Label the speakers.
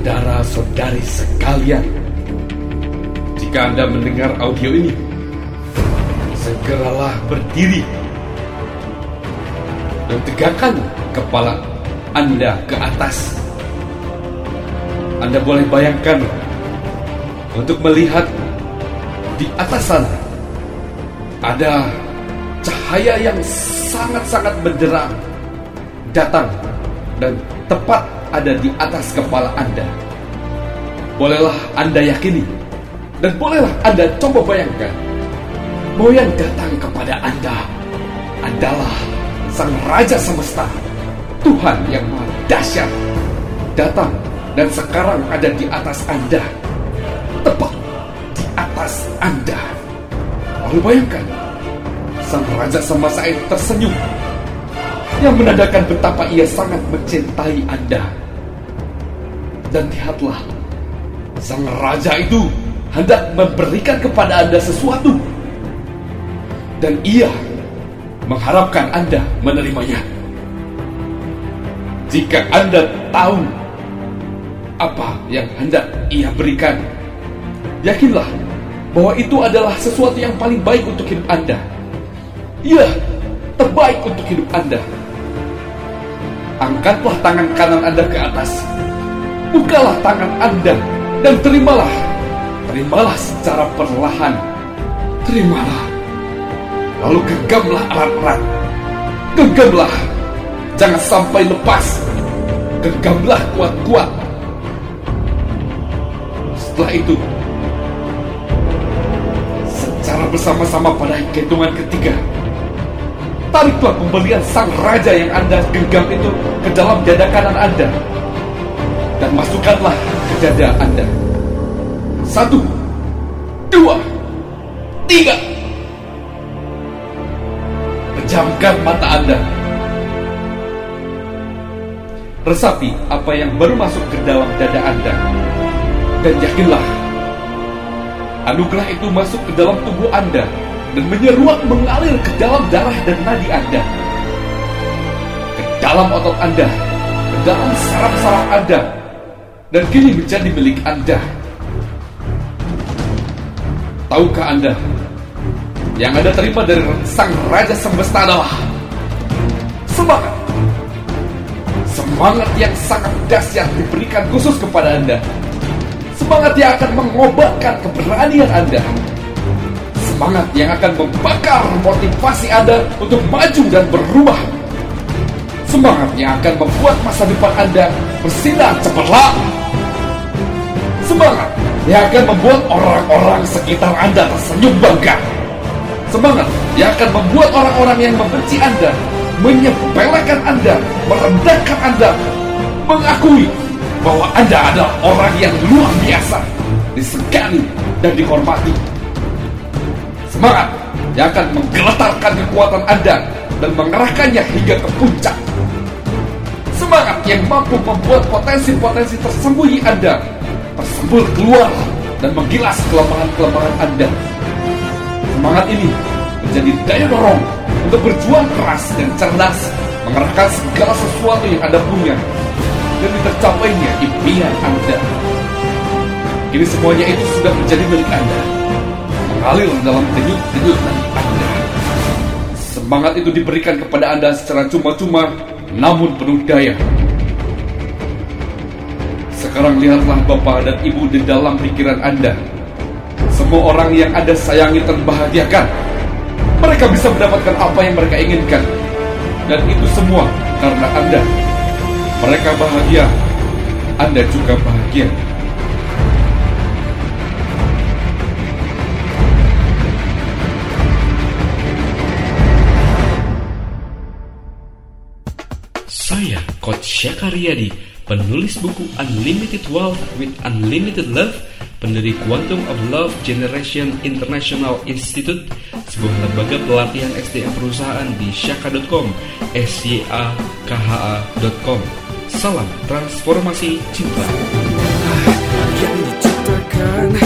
Speaker 1: Saudara-saudari sekalian, jika Anda mendengar audio ini, segeralah berdiri dan tegakkan kepala Anda ke atas. Anda boleh bayangkan untuk melihat di atas sana ada cahaya yang sangat-sangat benderang datang dan tepat ada di atas kepala Anda. Bolehlah Anda yakini dan bolehlah Anda coba bayangkan bahwa yang datang kepada Anda adalah Sang Raja Semesta, Tuhan yang Maha Dahsyat, datang dan sekarang ada di atas Anda, tepat di atas Anda. Lalu bayangkan, Sang Raja Semesta itu tersenyum yang menandakan betapa ia sangat mencintai Anda. Dan lihatlah, sang raja itu hendak memberikan kepada Anda sesuatu. Dan ia mengharapkan Anda menerimanya. Jika Anda tahu apa yang hendak ia berikan, yakinlah bahwa itu adalah sesuatu yang paling baik untuk hidup Anda. Iya, terbaik untuk hidup Anda. Angkatlah tangan kanan Anda ke atas. Bukalah tangan Anda dan terimalah. Terimalah secara perlahan. Terimalah. Lalu genggamlah erat-erat. Genggamlah. Jangan sampai lepas. Genggamlah kuat-kuat. Setelah itu, secara bersama-sama pada hitungan ketiga, Tariklah pembelian sang raja yang Anda genggam itu ke dalam dada kanan Anda. Dan masukkanlah ke dada Anda. Satu, dua, tiga. Pejamkan mata Anda. Resapi apa yang baru masuk ke dalam dada Anda. Dan yakinlah, anugerah itu masuk ke dalam tubuh Anda dan menyeruak mengalir ke dalam darah dan nadi Anda, ke dalam otot Anda, ke dalam saraf-saraf Anda, dan kini menjadi milik Anda. Tahukah Anda, yang Anda terima dari Sang Raja Semesta adalah semangat. Semangat yang sangat dahsyat diberikan khusus kepada Anda. Semangat yang akan mengobatkan keberanian Anda semangat yang akan membakar motivasi Anda untuk maju dan berubah. Semangat yang akan membuat masa depan Anda bersinar cemerlang. Semangat yang akan membuat orang-orang sekitar Anda tersenyum bangga. Semangat yang akan membuat orang-orang yang membenci Anda menyepelekan Anda, merendahkan Anda, mengakui bahwa Anda adalah orang yang luar biasa, disegani dan dihormati semangat yang akan menggeletarkan kekuatan Anda dan mengerahkannya hingga ke puncak. Semangat yang mampu membuat potensi-potensi tersembunyi Anda tersembul keluar dan menggilas kelemahan-kelemahan Anda. Semangat ini menjadi daya dorong untuk berjuang keras dan cerdas mengerahkan segala sesuatu yang Anda punya demi tercapainya impian Anda. Ini semuanya itu sudah menjadi milik Anda mengalir dalam denyut-denyut. Semangat itu diberikan kepada Anda secara cuma-cuma, namun penuh daya. Sekarang lihatlah Bapak dan Ibu di dalam pikiran Anda. Semua orang yang Anda sayangi dan bahagiakan. Mereka bisa mendapatkan apa yang mereka inginkan. Dan itu semua karena Anda. Mereka bahagia. Anda juga bahagia.
Speaker 2: Saya, Coach Syakaryadi, penulis buku Unlimited Wealth with Unlimited Love, pendiri Quantum of Love Generation International Institute, sebuah lembaga pelatihan SDM perusahaan di syaka.com, s y a k h a.com. Salam transformasi cinta.
Speaker 3: Yang diciptakan